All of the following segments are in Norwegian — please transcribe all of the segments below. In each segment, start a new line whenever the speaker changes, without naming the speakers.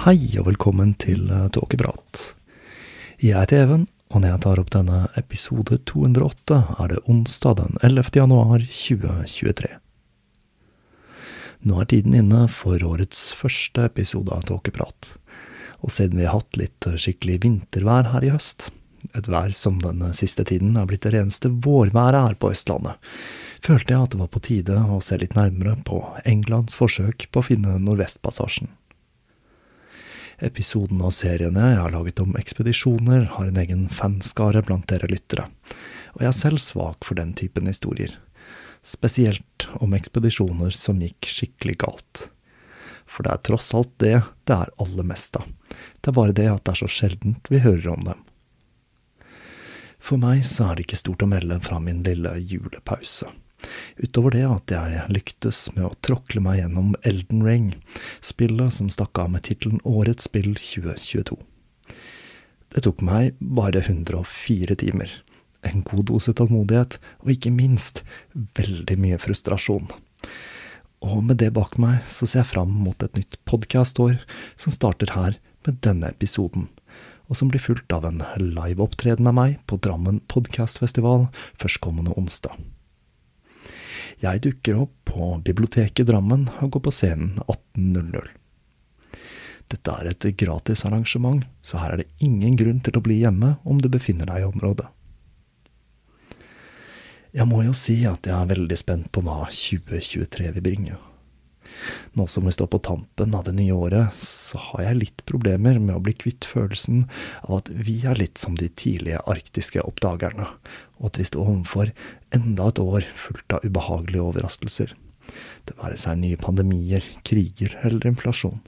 Hei og velkommen til eh, Tåkeprat. Jeg heter Even, og når jeg tar opp denne episode 208, er det onsdag den 11. januar 2023. Nå er tiden inne for årets første episode av Tåkeprat, og siden vi har hatt litt skikkelig vintervær her i høst, et vær som den siste tiden er blitt det reneste vårværet her på Østlandet, følte jeg at det var på tide å se litt nærmere på Englands forsøk på å finne Nordvestpassasjen. Episoden og seriene jeg har laget om ekspedisjoner, har en egen fanskare blant dere lyttere, og jeg er selv svak for den typen historier, spesielt om ekspedisjoner som gikk skikkelig galt. For det er tross alt det det er aller mest av, det er bare det at det er så sjeldent vi hører om dem. For meg så er det ikke stort å melde fra min lille julepause. Utover det at jeg lyktes med å tråkle meg gjennom Elden Ring, spillet som stakk av med tittelen Årets spill 2022. Det tok meg bare 104 timer, en god dose tålmodighet, og ikke minst veldig mye frustrasjon. Og med det bak meg så ser jeg fram mot et nytt podkastår som starter her med denne episoden, og som blir fulgt av en liveopptreden av meg på Drammen podkastfestival førstkommende onsdag. Jeg dukker opp på biblioteket Drammen og går på scenen 18.00. Dette er et gratis arrangement, så her er det ingen grunn til å bli hjemme om du befinner deg i området. Jeg må jo si at jeg er veldig spent på hva 2023 vil bringe. Nå som vi står på tampen av det nye året, så har jeg litt problemer med å bli kvitt følelsen av at vi er litt som de tidlige arktiske oppdagerne, og at vi står overfor enda et år fullt av ubehagelige overraskelser, det være seg nye pandemier, kriger eller inflasjon.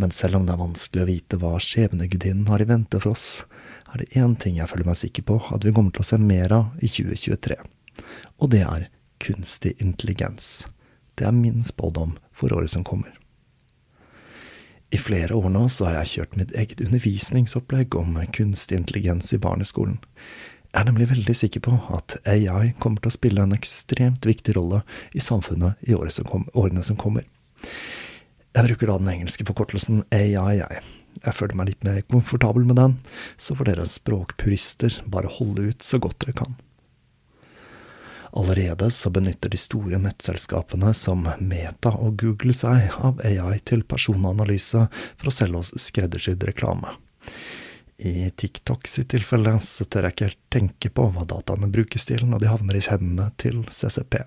Men selv om det er vanskelig å vite hva skjebnegudinnen har i vente for oss, er det én ting jeg føler meg sikker på at vi kommer til å se mer av i 2023, og det er kunstig intelligens. Det er min spådom for året som kommer. I flere år nå så har jeg kjørt mitt eget undervisningsopplegg om kunstig intelligens i barneskolen. Jeg er nemlig veldig sikker på at AI kommer til å spille en ekstremt viktig rolle i samfunnet i årene som kommer. Jeg bruker da den engelske forkortelsen AI, jeg. Jeg føler meg litt mer komfortabel med den, så får dere språkpurister bare holde ut så godt dere kan. Allerede så benytter de store nettselskapene som Meta og Google seg av AI til personanalyse for å selge oss skreddersydd reklame. I TikTok sitt tilfelle så tør jeg ikke helt tenke på hva dataene brukes til når de havner i hendene til CCP.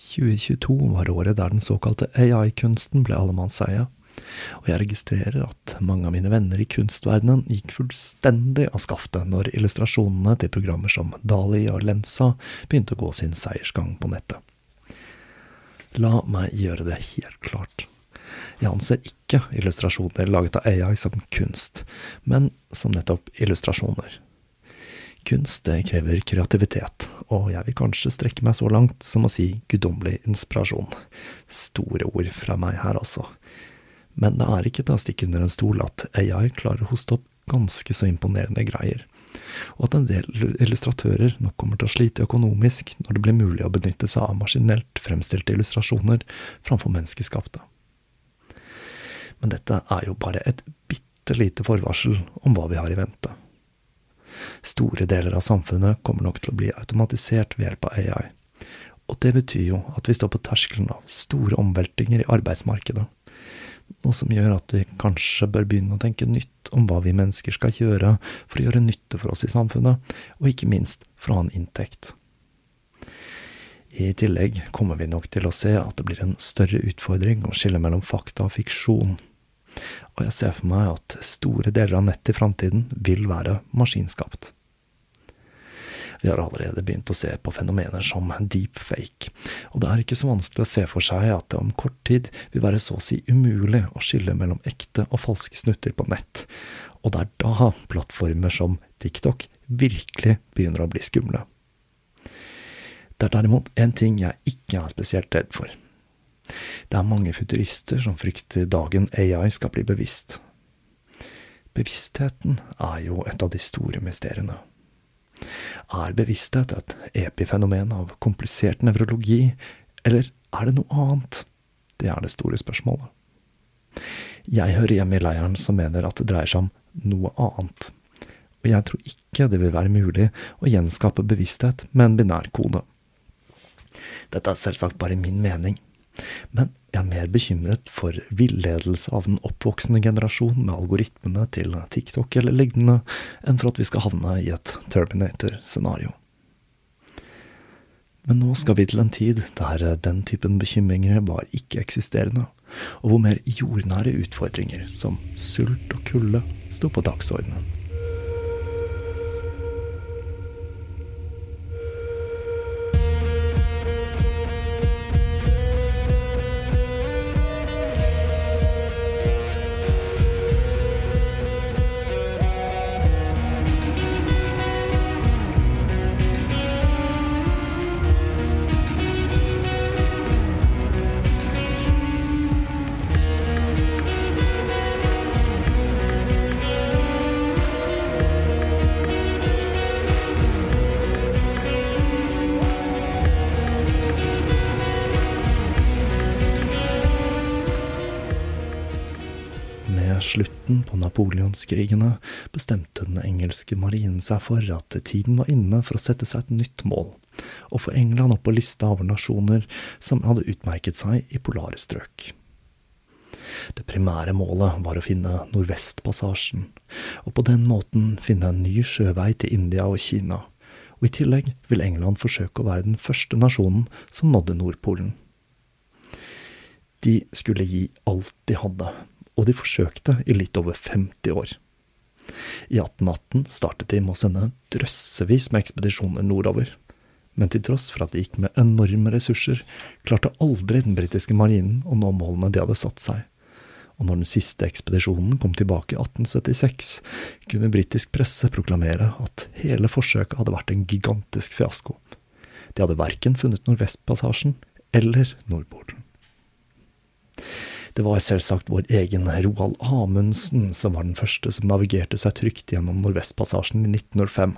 2022 var året der den såkalte AI-kunsten ble allemannseie, og jeg registrerer at mange av mine venner i kunstverdenen gikk fullstendig av skaftet når illustrasjonene til programmer som Dali og Lensa begynte å gå sin seiersgang på nettet. La meg gjøre det helt klart. Jeg anser ikke illustrasjoner laget av AI som kunst, men som nettopp illustrasjoner. Kunst det krever kreativitet, og jeg vil kanskje strekke meg så langt som å si guddommelig inspirasjon. Store ord fra meg her, altså. Men det er ikke til å stikke under en stol at AI klarer å hoste opp ganske så imponerende greier, og at en del illustratører nok kommer til å slite økonomisk når det blir mulig å benytte seg av maskinelt fremstilte illustrasjoner framfor menneskeskapte. Men dette er jo bare et bitte lite forvarsel om hva vi har i vente. Store deler av samfunnet kommer nok til å bli automatisert ved hjelp av AI, og det betyr jo at vi står på terskelen av store omveltinger i arbeidsmarkedet noe som gjør at vi kanskje bør begynne å tenke nytt om hva vi mennesker skal gjøre for å gjøre nytte for oss i samfunnet, og ikke minst for å ha en inntekt. I tillegg kommer vi nok til å se at det blir en større utfordring å skille mellom fakta og fiksjon, og jeg ser for meg at store deler av nettet i framtiden vil være maskinskapt. Vi har allerede begynt å se på fenomener som deepfake, og det er ikke så vanskelig å se for seg at det om kort tid vil være så å si umulig å skille mellom ekte og falske snutter på nett, og det er da plattformer som TikTok virkelig begynner å bli skumle. Det er derimot en ting jeg ikke er spesielt redd for. Det er mange futurister som frykter dagen AI skal bli bevisst. Bevisstheten er jo et av de store mysteriene. Er bevissthet et epifenomen av komplisert nevrologi, eller er det noe annet? Det er det store spørsmålet. Jeg hører hjemme i leiren som mener at det dreier seg om noe annet, og jeg tror ikke det vil være mulig å gjenskape bevissthet med en binær kode. Dette er selvsagt bare min mening, men jeg er mer bekymret for villedelse av den oppvoksende generasjon med algoritmene til TikTok eller lignende, enn for at vi skal havne i et Terminator-scenario. Men nå skal vi til en tid der den typen bekymringer var ikke-eksisterende, og hvor mer jordnære utfordringer, som sult og kulde, sto på dagsordenen. Napoleonskrigene bestemte den engelske marinen seg for at tiden var inne for å sette seg et nytt mål, og få England opp på lista over nasjoner som hadde utmerket seg i polare strøk. Det primære målet var å finne Nordvestpassasjen, og på den måten finne en ny sjøvei til India og Kina, og i tillegg vil England forsøke å være den første nasjonen som nådde Nordpolen. De skulle gi alt de hadde og de forsøkte i litt over 50 år. I 1818 startet de med å sende drøssevis med ekspedisjoner nordover, men til tross for at de gikk med enorme ressurser, klarte aldri den britiske marinen å nå målene de hadde satt seg, og når den siste ekspedisjonen kom tilbake i 1876, kunne britisk presse proklamere at hele forsøket hadde vært en gigantisk fiasko. De hadde verken funnet Nordvestpassasjen eller Nordpolen. Det var selvsagt vår egen Roald Amundsen som var den første som navigerte seg trygt gjennom Nordvestpassasjen i 1905,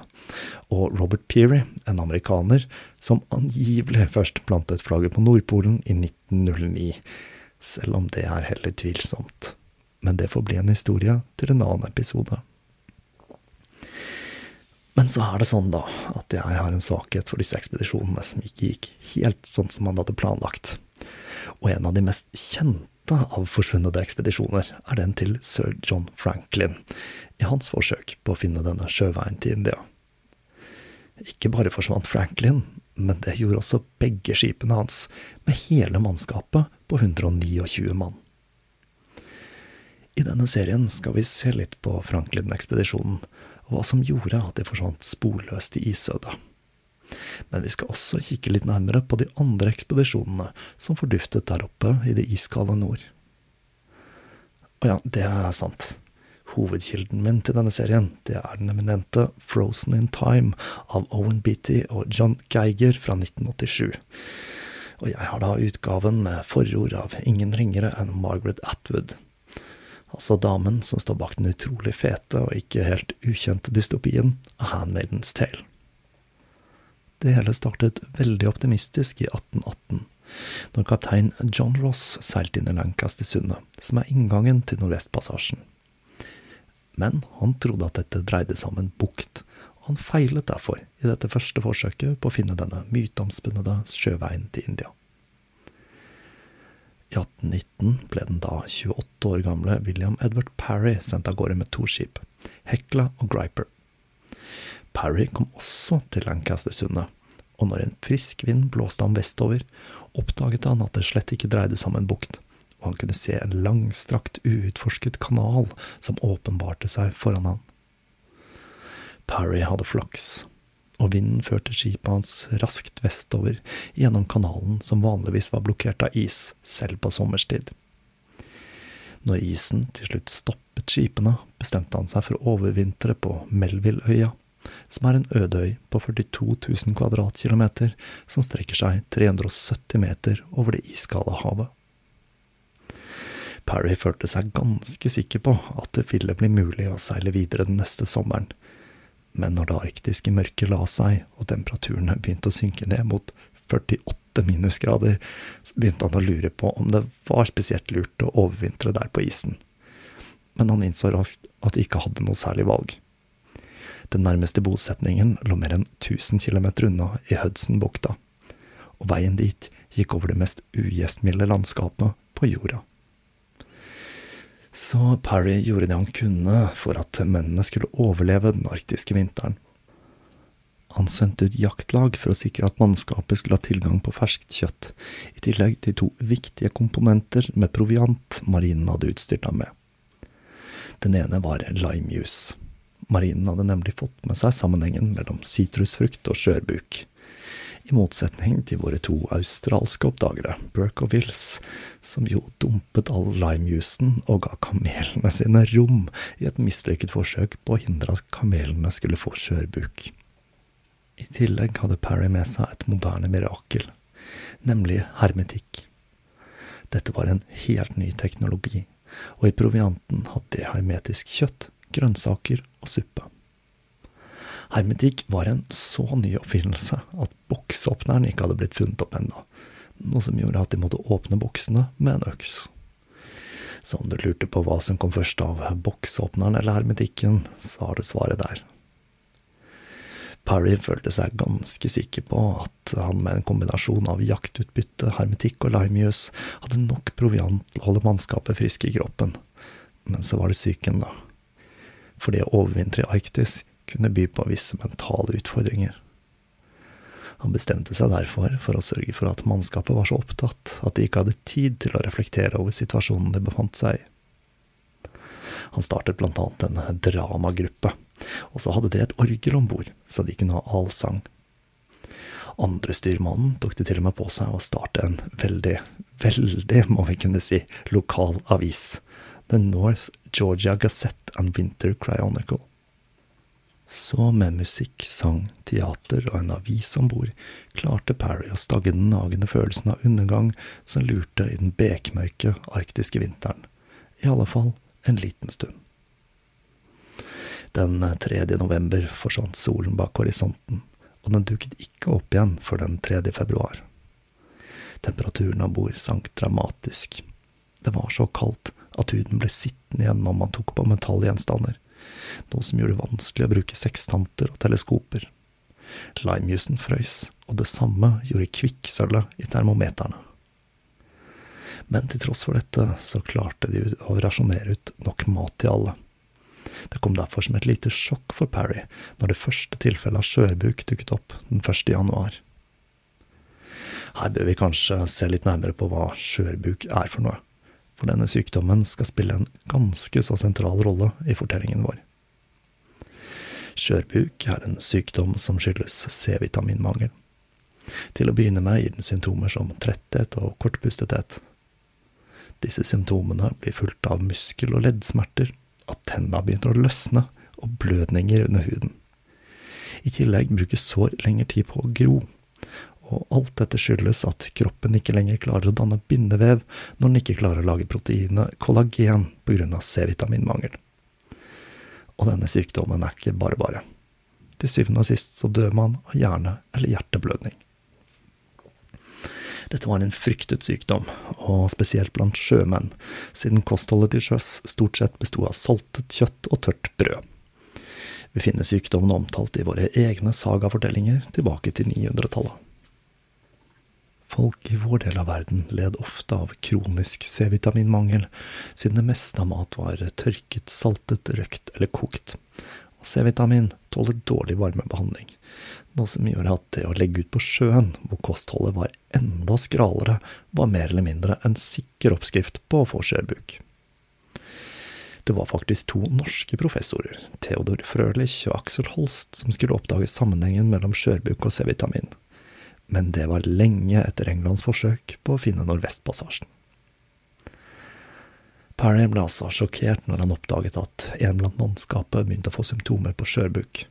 og Robert Peary, en amerikaner, som angivelig først plantet flagget på Nordpolen i 1909, selv om det er heller tvilsomt. Men det får bli en historie til en annen episode. Men så er det sånn, da, at jeg har en svakhet for disse ekspedisjonene som ikke gikk helt sånn som man hadde planlagt. Og en av de mest kjente av forsvunne ekspedisjoner er den til sir John Franklin, i hans forsøk på å finne denne sjøveien til India. Ikke bare forsvant Franklin, men det gjorde også begge skipene hans, med hele mannskapet på 129 mann. I denne serien skal vi se litt på Franklin-ekspedisjonen, og hva som gjorde at de forsvant sporløst i isødet. Men vi skal også kikke litt nærmere på de andre ekspedisjonene som forduftet der oppe i det iskalde nord. Og ja, det er sant. Hovedkilden min til denne serien det er den eminente Frozen in Time av Owen Beatty og John Geiger fra 1987. Og jeg har da utgaven med forord av ingen ringere enn Margaret Atwood. Altså damen som står bak den utrolig fete og ikke helt ukjente dystopien A Handmaidens Tale. Det hele startet veldig optimistisk i 1818, når kaptein John Ross seilte inn i Lancaster-sundet, som er inngangen til Nordvestpassasjen. Men han trodde at dette dreide seg om en bukt, og han feilet derfor i dette første forsøket på å finne denne myteomspunnede sjøveien til India. I 1819 ble den da 28 år gamle William Edward Parry sendt av gårde med to skip, Hekla og Griper. Parry kom også til Lancaster-sundet, og når en frisk vind blåste ham vestover, oppdaget han at det slett ikke dreide seg om en bukt, og han kunne se en langstrakt, uutforsket kanal som åpenbarte seg foran han. Parry hadde flaks, og vinden førte skipet hans raskt vestover gjennom kanalen som vanligvis var blokkert av is, selv på sommerstid. Når isen til slutt stoppet skipene, bestemte han seg for å overvintre på Melvilleøya, som er en ødøy på 42 000 kvadratkilometer som strekker seg 370 meter over det iskalde havet. Parry følte seg ganske sikker på at det ville bli mulig å seile videre den neste sommeren, men når det arktiske mørket la seg og temperaturene begynte å synke ned mot 48 minusgrader, så begynte han å lure på om det var spesielt lurt å overvintre der på isen. Men han innså raskt at de ikke hadde noe særlig valg. Den nærmeste bosetningen lå mer enn 1000 km unna i Hudsonbukta, og veien dit gikk over det mest ugjestmilde landskapet på jorda. Så Parry gjorde det han kunne for at mennene skulle overleve den arktiske vinteren. Han sendte ut jaktlag for å sikre at mannskapet skulle ha tilgang på ferskt kjøtt, i tillegg til to viktige komponenter med proviant marinen hadde utstyrt ham med. Den ene var limejuice. Marinen hadde nemlig fått med seg sammenhengen mellom sitrusfrukt og skjørbuk. I motsetning til våre to australske oppdagere, Burke og Wills, som jo dumpet all limejusen og ga kamelene sine rom i et mislykket forsøk på å hindre at kamelene skulle få skjørbuk. I tillegg hadde Parry med seg et moderne mirakel, nemlig hermetikk. Dette var en helt ny teknologi, og i provianten hadde de hermetisk kjøtt, grønnsaker og suppe. Hermetikk var en så ny oppfinnelse at boksåpneren ikke hadde blitt funnet opp ennå, noe som gjorde at de måtte åpne boksene med en øks. Så om du lurte på hva som kom først av boksåpneren eller hermetikken, så har du svaret der. Parry følte seg ganske sikker på at han med en kombinasjon av jaktutbytte, hermetikk og limejus hadde nok proviant til å holde mannskapet friske i kroppen. Men så var det psyken, da for det å overvintre i Arktis kunne by på visse mentale utfordringer. Han bestemte seg derfor for å sørge for at mannskapet var så opptatt at de ikke hadde tid til å reflektere over situasjonen de befant seg i. Han startet blant annet en dramagruppe, og så hadde de et orgel om bord, så de kunne ha allsang. Andre styrmannen tok det til og med på seg å starte en veldig, veldig, må vi kunne si, lokal avis, The North Georgia Gazette and Winter Cryonicle. Så med musikk, sang, teater og en avis om bord klarte Parry å stagge den nagende følelsen av undergang som lurte i den bekmørke arktiske vinteren, i alle fall en liten stund. Den 3. november forsvant solen bak horisonten, og den dukket ikke opp igjen før den 3. februar. Temperaturen om bord sank dramatisk. Det var så kaldt at huden ble sittende igjen når man tok på metallgjenstander, noe som gjorde det vanskelig å bruke sekstanter og teleskoper. Limejusen frøys, og det samme gjorde kvikksølvet i termometerne. Men til tross for dette så klarte de å rasjonere ut nok mat til alle. Det kom derfor som et lite sjokk for Parry når det første tilfellet av skjørbuk dukket opp den 1. januar. Her bør vi kanskje se litt nærmere på hva skjørbuk er for noe, for denne sykdommen skal spille en ganske så sentral rolle i fortellingen vår. Skjørbuk er en sykdom som skyldes C-vitaminmangel. Til å begynne med gir den symptomer som tretthet og kortpustethet. Disse symptomene blir fulgt av muskel- og leddsmerter, at tenna begynner å løsne, og blødninger under huden. I tillegg brukes sår lengre tid på å gro, og alt dette skyldes at kroppen ikke lenger klarer å danne bindevev når den ikke klarer å lage proteinet kollagen av C-vitaminmangel. Og denne sykdommen er ikke bare bare. Til syvende og sist så dør man av hjerne- eller hjerteblødning. Dette var en fryktet sykdom, og spesielt blant sjømenn, siden kostholdet til sjøs stort sett besto av saltet kjøtt og tørt brød. Vi finner sykdommen omtalt i våre egne sagafortellinger tilbake til 900-tallet. Folk i vår del av verden led ofte av kronisk C-vitaminmangel, siden det meste av mat var tørket, saltet, røkt eller kokt. Og C-vitamin tåler dårlig varmebehandling, noe som gjør at det å legge ut på sjøen, hvor kostholdet var enda skralere, var mer eller mindre en sikker oppskrift på å få skjørbuk. Det var faktisk to norske professorer, Theodor Frølich og Axel Holst, som skulle oppdage sammenhengen mellom skjørbuk og C-vitamin men det var lenge etter Englands forsøk på å finne Nordvestpassasjen. Parry ble altså sjokkert når han oppdaget at en blant mannskapet begynte å få symptomer på skjørbuk.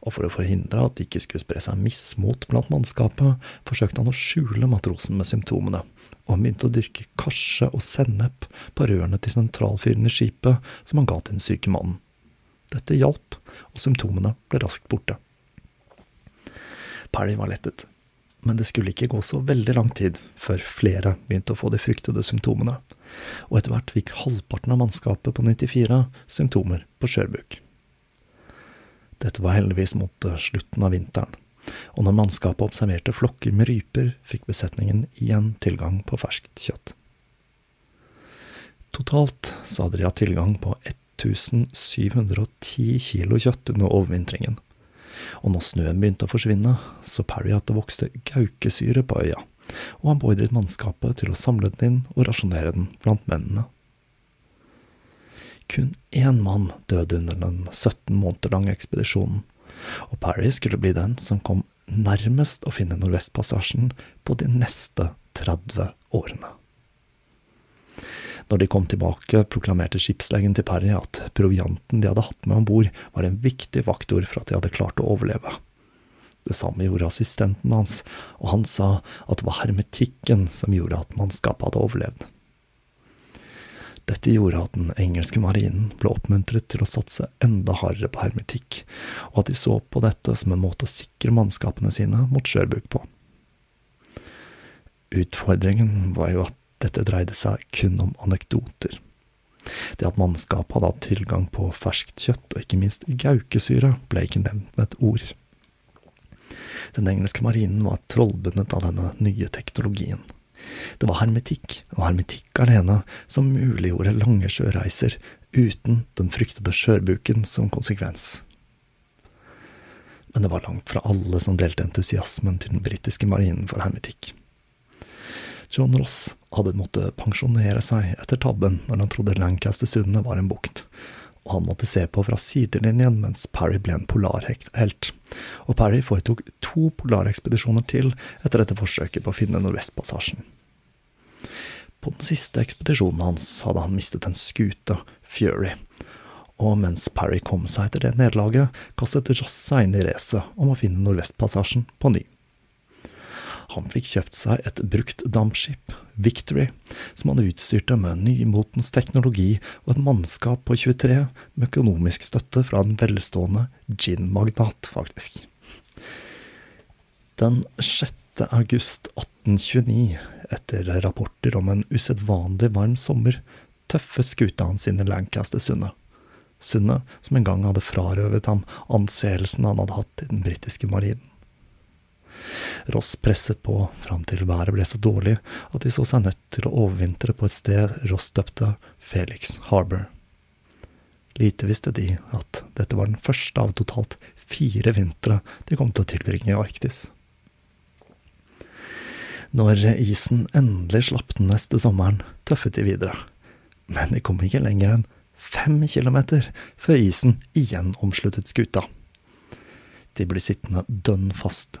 Og for å forhindre at det ikke skulle spre seg mismot blant mannskapet, forsøkte han å skjule matrosen med symptomene, og han begynte å dyrke karse og sennep på rørene til sentralfyren i skipet som han ga til den syke mannen. Dette hjalp, og symptomene ble raskt borte. Parry var lettet men det skulle ikke gå så veldig lang tid før flere begynte å få de fryktede symptomene, og etter hvert fikk halvparten av mannskapet på 94 symptomer på skjørbuk. Dette var heldigvis mot eh, slutten av vinteren, og når mannskapet observerte flokker med ryper, fikk besetningen igjen tilgang på ferskt kjøtt. Totalt sa de hatt tilgang på 1710 kilo kjøtt under overvintringen, og når snøen begynte å forsvinne, så Parry at det vokste gaukesyre på øya, og han beordret mannskapet til å samle den inn og rasjonere den blant mennene. Kun én mann døde under den 17 måneder lange ekspedisjonen, og Parry skulle bli den som kom nærmest å finne Nordvestpassasjen på de neste 30 årene. Når de kom tilbake, proklamerte skipslegen til Parry at provianten de hadde hatt med om bord, var en viktig faktor for at de hadde klart å overleve. Det samme gjorde assistenten hans, og han sa at det var hermetikken som gjorde at mannskapet hadde overlevd. Dette gjorde at den engelske marinen ble oppmuntret til å satse enda hardere på hermetikk, og at de så på dette som en måte å sikre mannskapene sine mot skjørbuk på. Utfordringen var jo at dette dreide seg kun om anekdoter. Det at mannskapet hadde hatt tilgang på ferskt kjøtt og ikke minst gaukesyre, ble ikke nevnt med et ord. Den engelske marinen var trollbundet av denne nye teknologien. Det var hermetikk, og hermetikk alene, som muliggjorde lange sjøreiser uten den fryktede skjørbuken som konsekvens. Men det var langt fra alle som delte entusiasmen til den britiske marinen for hermetikk. John Ross hadde måttet pensjonere seg etter tabben når han trodde Lancaster-sundet var en bukt, og han måtte se på fra sidelinjen mens Parry ble en polarhelt, og Parry foretok to polarekspedisjoner til etter dette forsøket på å finne Nordvestpassasjen. På den siste ekspedisjonen hans hadde han mistet en skute, Fury, og mens Parry kom seg etter det nederlaget, kastet Ross seg inn i racet om å finne Nordvestpassasjen på ny. Han fikk kjøpt seg et brukt dampskip, Victory, som han utstyrte med nymotens teknologi og et mannskap på 23 med økonomisk støtte fra en velstående gin-magnat, faktisk. Den 6. august 1829, etter rapporter om en usedvanlig varm sommer, tøffet skuta hans inn i Lancaster-sundet. Sundet som en gang hadde frarøvet ham anseelsen han hadde hatt i den britiske marinen. Ross presset på fram til været ble så dårlig at de så seg nødt til å overvintre på et sted Ross døpte Felix Harbour. Lite visste de at dette var den første av totalt fire vintre de kom til å tilbringe i Arktis. Når isen endelig slapp den neste sommeren, tøffet de videre, men de kom ikke lenger enn fem kilometer før isen igjen omsluttet skuta. De ble sittende dønn fast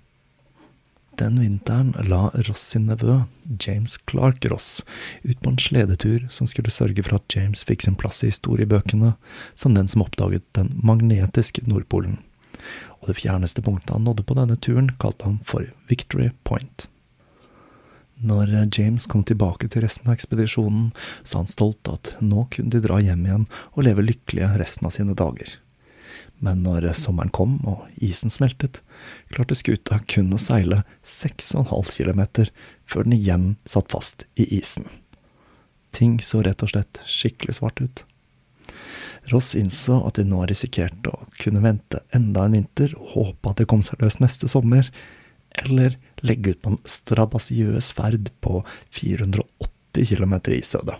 Den vinteren la Ross sin nevø, James Clark Ross, ut på en sledetur som skulle sørge for at James fikk sin plass i historiebøkene som den som oppdaget den magnetiske Nordpolen. Og det fjerneste punktet han nådde på denne turen, kalte han for Victory Point. Når James kom tilbake til resten av ekspedisjonen, sa han stolt at nå kunne de dra hjem igjen og leve lykkelige resten av sine dager. Men når sommeren kom og isen smeltet, klarte skuta kun å seile 6,5 km før den igjen satt fast i isen. Ting så rett og slett skikkelig svart ut. Ross innså at de nå risikerte å kunne vente enda en vinter og håpe at det kom seg løs neste sommer, eller legge ut på en strabasiøs ferd på 480 km i isødet.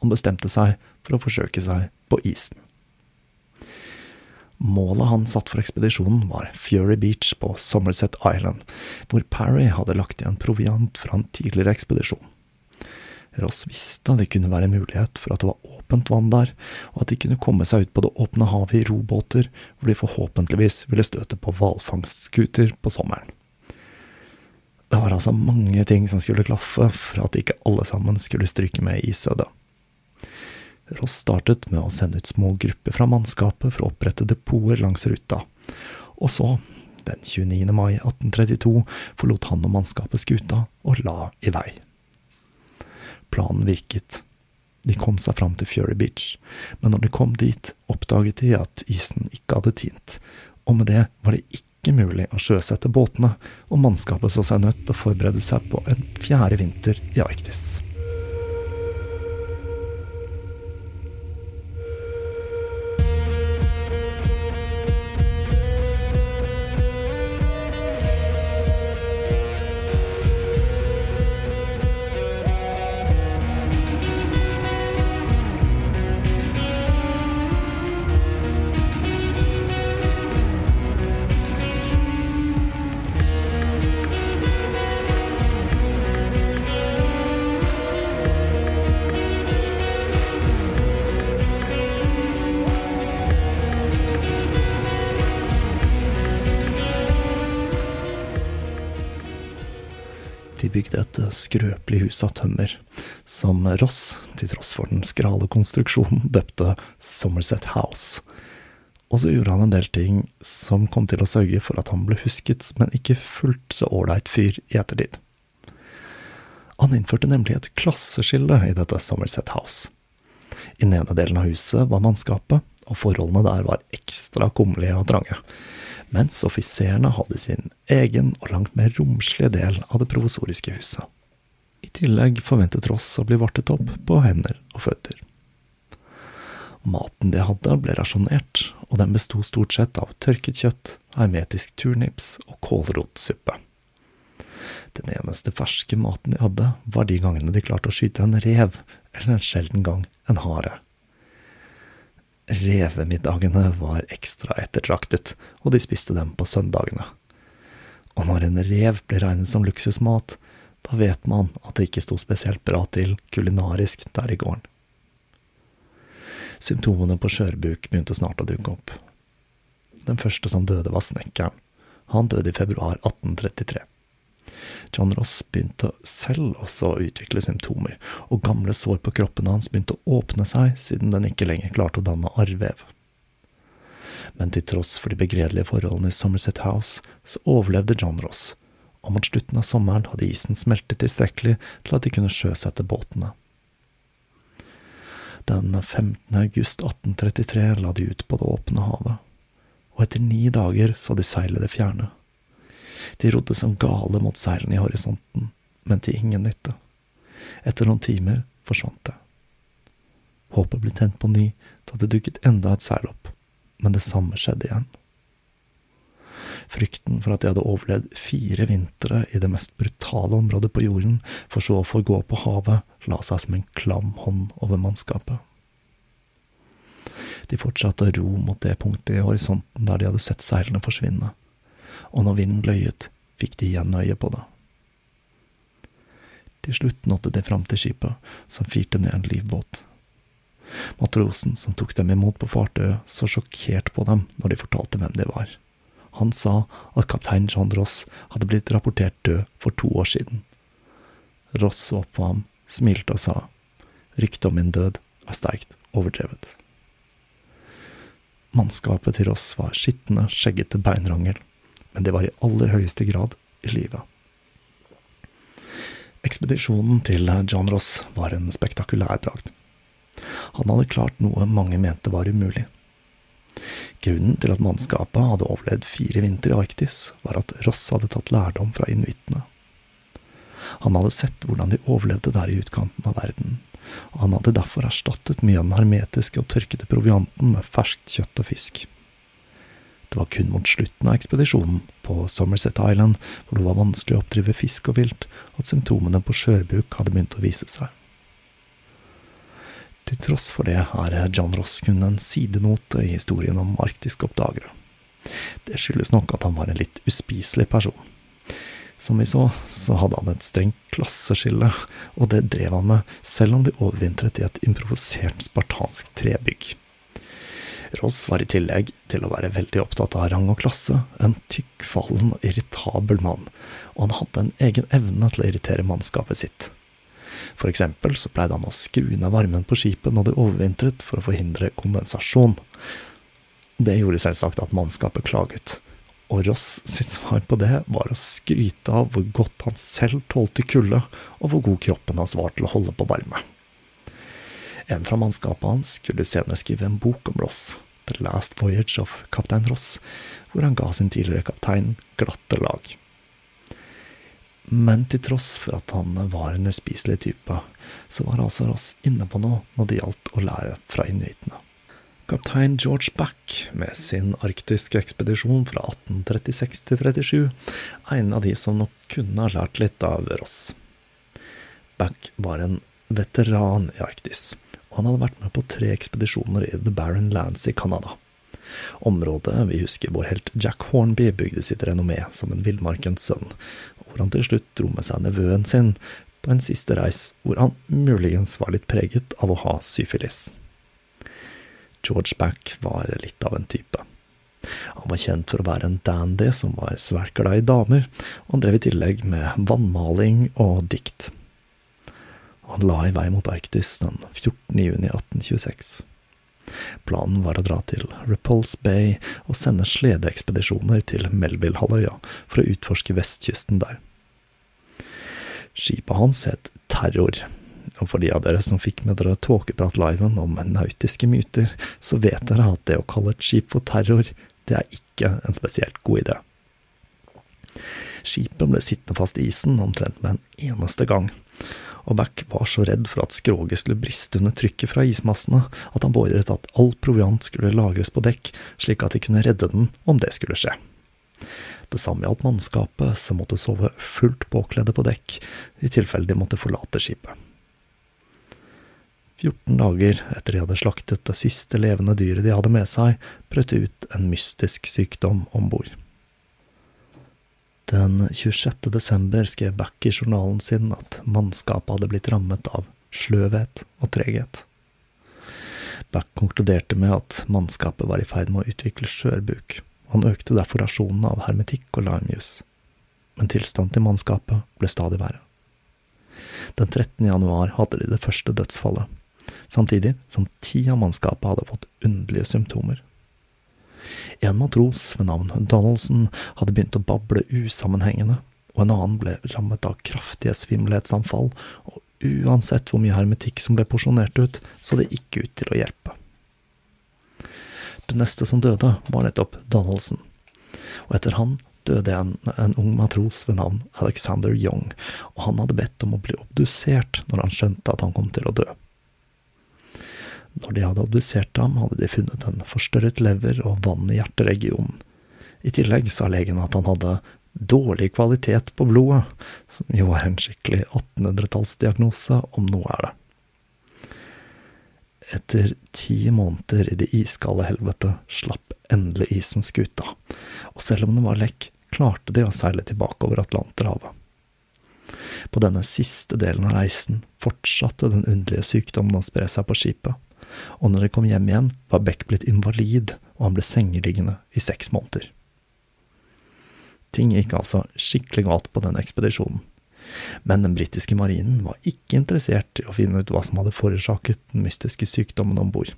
Han bestemte seg for å forsøke seg på isen. Målet han satt for ekspedisjonen var Fury Beach på Somerset Island, hvor Parry hadde lagt igjen proviant fra en tidligere ekspedisjon. Ross visste det kunne være en mulighet for at det var åpent vann der, og at de kunne komme seg ut på det åpne havet i robåter, hvor de forhåpentligvis ville støte på hvalfangstskuter på sommeren. Det var altså mange ting som skulle klaffe for at ikke alle sammen skulle stryke med i isødet. Ross startet med å sende ut små grupper fra mannskapet for å opprette depoter langs ruta, og så, den 29. mai 1832, forlot han og mannskapet skuta og la i vei. Planen virket. De kom seg fram til Fury Beach, men når de kom dit, oppdaget de at isen ikke hadde tint, og med det var det ikke mulig å sjøsette båtene, og mannskapet så seg nødt til å forberede seg på en fjerde vinter i Arktis. Bygde et skrøpelig hus av tømmer, som Ross, til tross for den skrale konstruksjonen, døpte Somerset House. Og så gjorde han en del ting som kom til å sørge for at han ble husket, men ikke fullt så ålreit fyr i ettertid. Han innførte nemlig et klasseskille i dette Somerset House. I den ene delen av huset var mannskapet, og forholdene der var ekstra kummerlige og trange, mens offiserene hadde sin egen og langt mer romslige del av det provisoriske huset. I tillegg forventet Ross å bli vartet opp på hender og føtter. Maten de hadde, ble rasjonert, og den besto stort sett av tørket kjøtt, hermetisk turnips og kålrotsuppe. Den eneste ferske maten de hadde, var de gangene de klarte å skyte en rev, eller en sjelden gang en hare. Revemiddagene var ekstra ettertraktet, og de spiste dem på søndagene. Og når en rev ble regnet som luksusmat, da vet man at det ikke sto spesielt bra til kulinarisk der i gården. Symptomene på skjørbuk begynte snart å dukke opp. Den første som døde, var snekkeren. Han døde i februar 1833. John Ross begynte selv også å utvikle symptomer, og gamle sår på kroppen hans begynte å åpne seg siden den ikke lenger klarte å danne arrvev. Men til tross for de begredelige forholdene i Somerset House, så overlevde John Ross, og mot slutten av sommeren hadde isen smeltet tilstrekkelig til at de kunne sjøsette båtene. Den 15. august 1833 la de ut på det åpne havet, og etter ni dager så de seilet det fjerne. De rodde som gale mot seilene i horisonten, men til ingen nytte. Etter noen timer forsvant det. Håpet ble tent på ny da det dukket enda et seil opp, men det samme skjedde igjen. Frykten for at de hadde overlevd fire vintre i det mest brutale området på jorden, for så å få gå på havet, la seg som en klam hånd over mannskapet. De fortsatte å ro mot det punktet i horisonten der de hadde sett seilene forsvinne, og når vinden løyet, fikk de igjen øye på det. Til slutt nådde de fram til skipet, som firte ned en livbåt. Matrosen som tok dem imot på fartøyet, så sjokkert på dem når de fortalte hvem de var. Han sa at kaptein John Ross hadde blitt rapportert død for to år siden. Ross så på ham, smilte og sa, ryktet om min død er sterkt overdrevet. Mannskapet til Ross var skitne, skjeggete beinrangel, men det var i aller høyeste grad i live. Ekspedisjonen til John Ross var en spektakulær bragd. Han hadde klart noe mange mente var umulig. Grunnen til at mannskapet hadde overlevd fire vintre i Arktis, var at Ross hadde tatt lærdom fra inuittene. Han hadde sett hvordan de overlevde der i utkanten av verden, og han hadde derfor erstattet mye av den hermetiske og tørkede provianten med ferskt kjøtt og fisk. Det var kun mot slutten av ekspedisjonen, på Somerset Island, hvor det var vanskelig å oppdrive fisk og vilt, at symptomene på skjørbuk hadde begynt å vise seg. Til tross for det er John Ross kun en sidenote i historien om arktiske oppdagere. Det skyldes nok at han var en litt uspiselig person. Som vi så, så hadde han et strengt klasseskille, og det drev han med selv om de overvintret i et improvisert spartansk trebygg. Ross var i tillegg til å være veldig opptatt av rang og klasse, en tykkfallen og irritabel mann, og han hadde en egen evne til å irritere mannskapet sitt. For eksempel så pleide han å skru ned varmen på skipet når det overvintret for å forhindre kondensasjon. Det gjorde selvsagt at mannskapet klaget, og Ross sitt svar på det var å skryte av hvor godt han selv tålte kulde, og hvor god kroppen hans var til å holde på varme. En fra mannskapet hans skulle senere skrive en bok om Ross, The Last Voyage of Kaptein Ross, hvor han ga sin tidligere kaptein glatte lag. Men til tross for at han var en uspiselig type, så var altså Ross inne på noe når det gjaldt å lære fra inuittene. Kaptein George Back med sin arktiske ekspedisjon fra 1836 til 37 er en av de som nok kunne ha lært litt av Ross. Back var en veteran i Arktis, han hadde vært med på tre ekspedisjoner i The Barren Lands i Canada. Området vi husker vår helt Jack Hornby bygde sitt renommé som en villmarkens sønn, hvor han til slutt dro med seg nevøen sin på en siste reis hvor han muligens var litt preget av å ha syfilis. George Back var litt av en type. Han var kjent for å være en dandy som var svært glad i damer, og han drev i tillegg med vannmaling og dikt. Han la i vei mot Arktis den 14. juni 1826. Planen var å dra til Repulse Bay og sende sledeekspedisjoner til Melville-halvøya for å utforske vestkysten der. Skipet hans het Terror, og for de av dere som fikk med dere Tåkeprat-liven om nautiske myter, så vet dere at det å kalle et skip for terror, det er ikke en spesielt god idé. Skipet ble sittende fast i isen omtrent med en eneste gang, og Back var så redd for at skroget skulle briste under trykket fra ismassene, at han beordret at all proviant skulle lagres på dekk, slik at de kunne redde den om det skulle skje. Det samme gjaldt mannskapet, som måtte sove fullt påkledde på dekk, i tilfelle de måtte forlate skipet. 14 dager etter de hadde slaktet det siste levende dyret de hadde med seg, brøt det ut en mystisk sykdom om bord. Den 26. desember skrev Back i journalen sin at mannskapet hadde blitt rammet av sløvhet og treghet. Back konkluderte med at mannskapet var i ferd med å utvikle skjørbuk, han økte derfor rasjonene av hermetikk og limejus. Men tilstanden til mannskapet ble stadig verre. Den 13. januar hadde de det første dødsfallet, samtidig som ti av mannskapet hadde fått underlige symptomer. En matros ved navn Donaldson hadde begynt å bable usammenhengende, og en annen ble rammet av kraftige svimmelhetsanfall, og uansett hvor mye hermetikk som ble porsjonert ut, så det ikke ut til å hjelpe. Det neste som døde, var nettopp Donaldson, og etter han døde en, en ung matros ved navn Alexander Young, og han hadde bedt om å bli obdusert når han skjønte at han kom til å dø. Når de hadde obdusert ham, hadde de funnet en forstørret lever og vann i hjerteregionen. I tillegg sa legen at han hadde dårlig kvalitet på blodet, som jo er en skikkelig 1800-tallsdiagnose, om noe er det. Etter ti måneder i det iskalde helvete slapp endelig isen skuta, og selv om den var lekk, klarte de å seile tilbake over Atlanterhavet. På denne siste delen av reisen fortsatte den underlige sykdommen å spre seg på skipet, og når de kom hjem igjen, var Beck blitt invalid, og han ble sengeliggende i seks måneder. Ting gikk altså skikkelig galt på den ekspedisjonen. Men den britiske marinen var ikke interessert i å finne ut hva som hadde forårsaket den mystiske sykdommen om bord.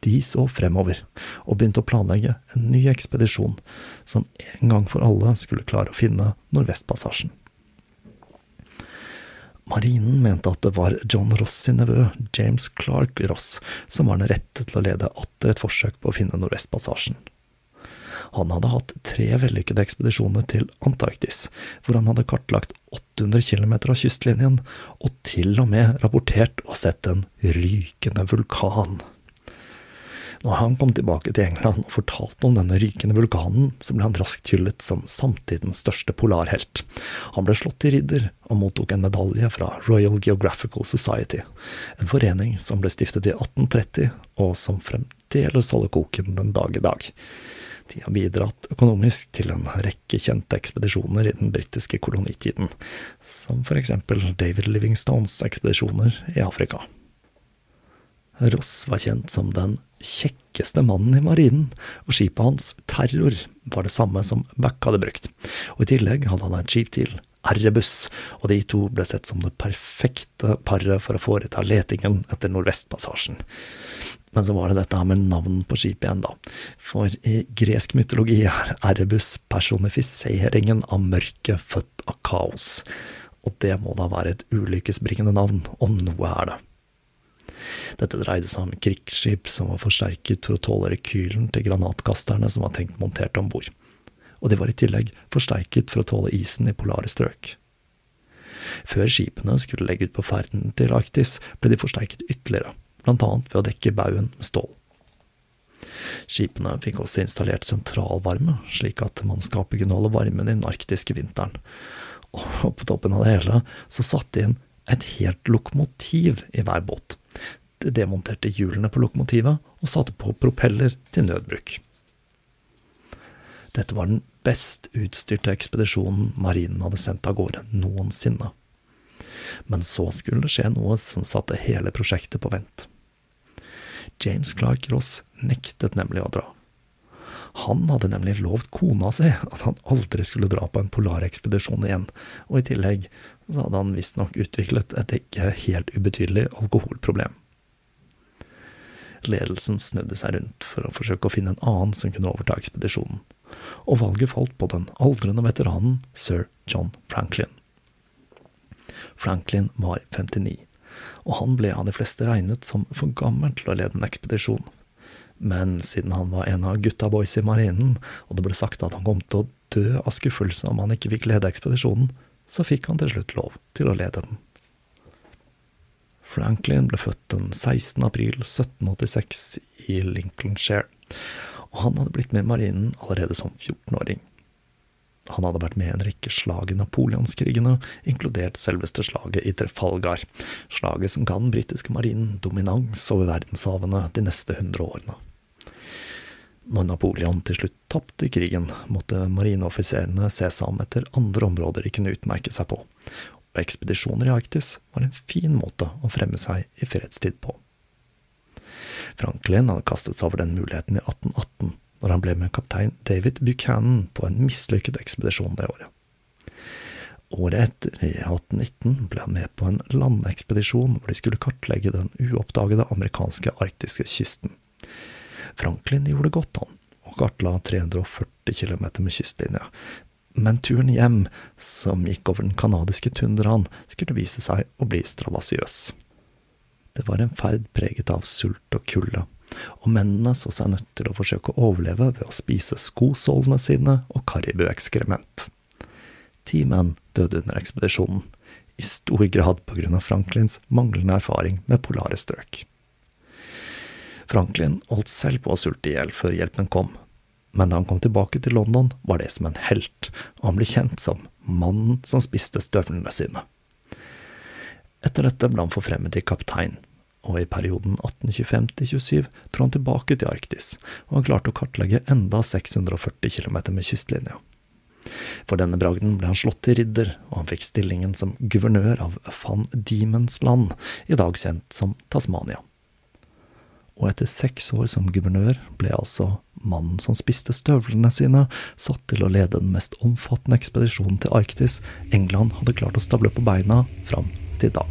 De så fremover, og begynte å planlegge en ny ekspedisjon, som en gang for alle skulle klare å finne Nordvestpassasjen. Marinen mente at det var John Ross sin nevø, James Clark Ross, som var den rette til å lede atter et forsøk på å finne Nordvestpassasjen. Han hadde hatt tre vellykkede ekspedisjoner til Antarktis, hvor han hadde kartlagt 800 km av kystlinjen, og til og med rapportert og sett en rykende vulkan. Når han kom tilbake til England og fortalte om denne rykende vulkanen, så ble han raskt hyllet som samtidens største polarhelt. Han ble slått til ridder og mottok en medalje fra Royal Geographical Society, en forening som ble stiftet i 1830, og som fremdeles holder koken den dag i dag. De har bidratt økonomisk til en rekke kjente ekspedisjoner i den britiske kolonitiden, som for eksempel David Livingstones ekspedisjoner i Afrika. Ross var kjent som den kjekkeste mannen i marinen, og skipet hans, Terror, var det samme som Back hadde brukt, og i tillegg hadde han et skip til, Erebus, og de to ble sett som det perfekte paret for å foreta letingen etter Nordvestpassasjen. Men så var det dette med navn på skipet igjen, da, for i gresk mytologi er Erebus personifiseringen av mørket født av kaos, og det må da være et ulykkesbringende navn, om noe er det. Dette dreide seg om krigsskip som var forsterket for å tåle rekylen til granatkasterne som var tenkt montert om bord, og de var i tillegg forsterket for å tåle isen i polare strøk. Før skipene skulle legge ut på ferden til Arktis, ble de forsterket ytterligere, blant annet ved å dekke baugen med stål. Skipene fikk også installert sentralvarme, slik at mannskapet kunne holde varmen i den arktiske vinteren, og på toppen av det hele så satte de inn et helt lokomotiv i hver båt, Det demonterte hjulene på lokomotivet og satte på propeller til nødbruk. Dette var den best utstyrte ekspedisjonen marinen hadde sendt av gårde noensinne. Men så skulle det skje noe som satte hele prosjektet på vent. James Clark Ross nektet nemlig å dra. Han hadde nemlig lovt kona si at han aldri skulle dra på en polarekspedisjon igjen, og i tillegg så hadde han visstnok utviklet et ikke helt ubetydelig alkoholproblem. Ledelsen snudde seg rundt for å forsøke å finne en annen som kunne overta ekspedisjonen, og valget falt på den aldrende veteranen sir John Franklin. Franklin var 59, og han ble av de fleste regnet som for gammel til å lede en ekspedisjon. Men siden han var en av gutta boys i marinen, og det ble sagt at han kom til å dø av skuffelse om han ikke fikk lede ekspedisjonen, så fikk han til slutt lov til å lede den. Franklin ble født den 16. april 1786 i Lincolnshire, og han hadde blitt med marinen allerede som 14-åring. Han hadde vært med i en rekke slag i napoleonskrigene, inkludert selveste slaget i Trefalgar, slaget som ga den britiske marinen dominans over verdenshavene de neste hundre årene. Når Napoleon til slutt tapte krigen, måtte marineoffiserene se seg om etter andre områder de kunne utmerke seg på, og ekspedisjoner i Arktis var en fin måte å fremme seg i fredstid på. Franklin hadde kastet seg over den muligheten i 1818, når han ble med kaptein David Buchanan på en mislykket ekspedisjon det året. Året etter, i 1819, ble han med på en landekspedisjon hvor de skulle kartlegge den uoppdagede amerikanske arktiske kysten. Franklin gjorde godt, han, og kartla 340 km med kystlinja. Men turen hjem, som gikk over den canadiske tundraen, skulle vise seg å bli strabasiøs. Det var en ferd preget av sult og kulde, og mennene så seg nødt til å forsøke å overleve ved å spise skosålene sine og karibuekskrement. Ti menn døde under ekspedisjonen, i stor grad på grunn av Franklins manglende erfaring med polare strøk. Franklin holdt selv på å sulte i hjel før hjelpen kom, men da han kom tilbake til London, var det som en helt, og han ble kjent som mannen som spiste støvlene sine. Etter dette ble han forfremmet til kaptein, og i perioden 1825 til 27 dro han tilbake til Arktis, og han klarte å kartlegge enda 640 km med kystlinja. For denne bragden ble han slått til ridder, og han fikk stillingen som guvernør av van Diemens land, i dag kjent som Tasmania. Og etter seks år som guvernør ble altså mannen som spiste støvlene sine, satt til å lede den mest omfattende ekspedisjonen til Arktis England hadde klart å stable på beina fram til da.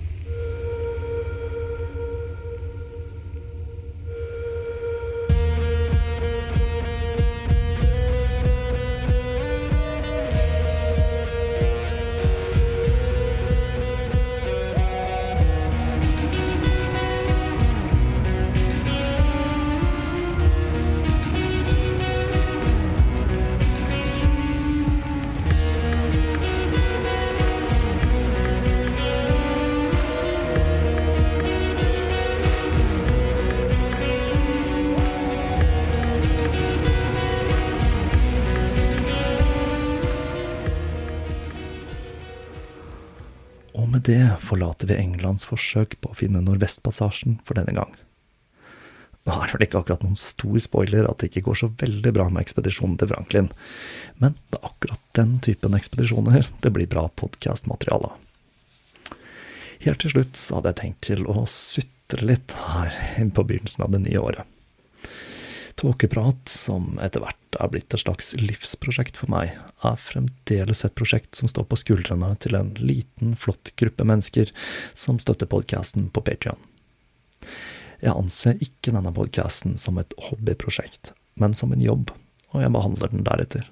Det forlater vi Englands forsøk på å finne Nordvestpassasjen for denne gang. Nå er det vel ikke akkurat noen stor spoiler at det ikke går så veldig bra med ekspedisjonen til Franklin, men det er akkurat den typen ekspedisjoner det blir bra podkastmateriale av. Helt til slutt hadde jeg tenkt til å sutre litt her på begynnelsen av det nye året. Tåkeprat, som etter hvert er blitt et slags livsprosjekt for meg, er fremdeles et prosjekt som står på skuldrene til en liten, flott gruppe mennesker som støtter podkasten på Patrion. Jeg anser ikke denne podkasten som et hobbyprosjekt, men som en jobb, og jeg behandler den deretter.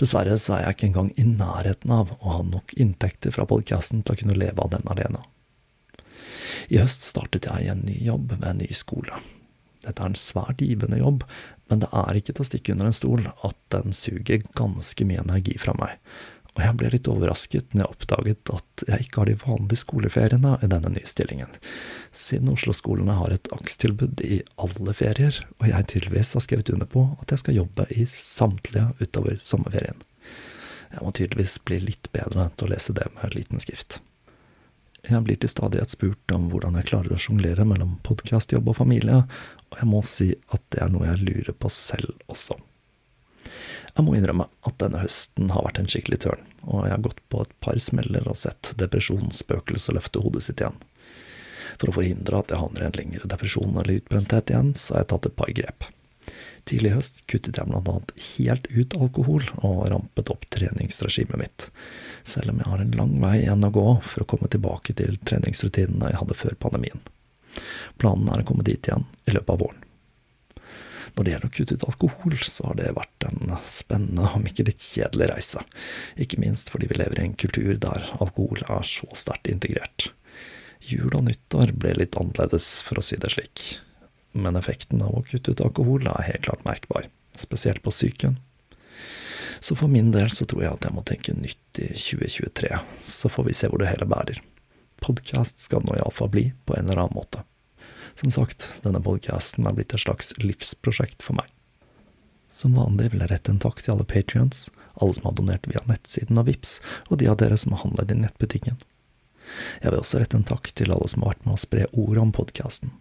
Dessverre så er jeg ikke engang i nærheten av å ha nok inntekter fra podkasten til å kunne leve av den alene. I høst startet jeg en ny jobb ved en ny skole. Dette er en svært givende jobb, men det er ikke til å stikke under en stol at den suger ganske mye energi fra meg, og jeg ble litt overrasket når jeg oppdaget at jeg ikke har de vanlige skoleferiene i denne nye stillingen, siden Oslo-skolene har et akstilbud i alle ferier, og jeg tydeligvis har skrevet under på at jeg skal jobbe i samtlige utover sommerferien. Jeg må tydeligvis bli litt bedre til å lese det med liten skrift. Jeg blir til stadighet spurt om hvordan jeg klarer å sjonglere mellom podkastjobb og familie, og jeg må si at det er noe jeg lurer på selv også. Jeg må innrømme at denne høsten har vært en skikkelig tørn, og jeg har gått på et par smeller og sett depresjonsspøkelset løfte hodet sitt igjen. For å forhindre at jeg havner i en lengre depresjon eller utbrenthet igjen, så har jeg tatt et par grep. Tidlig i høst kuttet jeg blant annet helt ut alkohol og rampet opp treningsregimet mitt, selv om jeg har en lang vei igjen å gå for å komme tilbake til treningsrutinene jeg hadde før pandemien. Planen er å komme dit igjen i løpet av våren. Når det gjelder å kutte ut alkohol, så har det vært en spennende, om ikke litt kjedelig reise, ikke minst fordi vi lever i en kultur der alkohol er så sterkt integrert. Jul og nyttår ble litt annerledes, for å si det slik men effekten av å kutte ut alkohol er helt klart merkbar, spesielt på psyken. Så for min del så tror jeg at jeg må tenke nytt i 2023, så får vi se hvor det hele bærer. Podkast skal nå iallfall bli, på en eller annen måte. Som sagt, denne podkasten er blitt et slags livsprosjekt for meg. Som vanlig vil jeg rette en takk til alle patrions, alle som har donert via nettsiden av VIPS, og de av dere som har handlet i nettbutikken. Jeg vil også rette en takk til alle som har vært med å spre ordet om podkasten,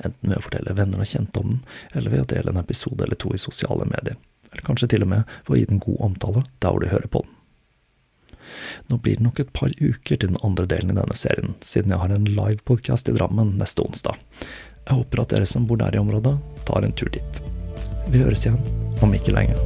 enten ved å fortelle venner og kjente om den, eller ved å dele en episode eller to i sosiale medier, eller kanskje til og med ved å gi den god omtale der hvor du hører på den. Nå blir det nok et par uker til den andre delen i denne serien, siden jeg har en livepodkast i Drammen neste onsdag. Jeg håper at dere som bor der i området, tar en tur dit. Vi høres igjen om ikke lenge.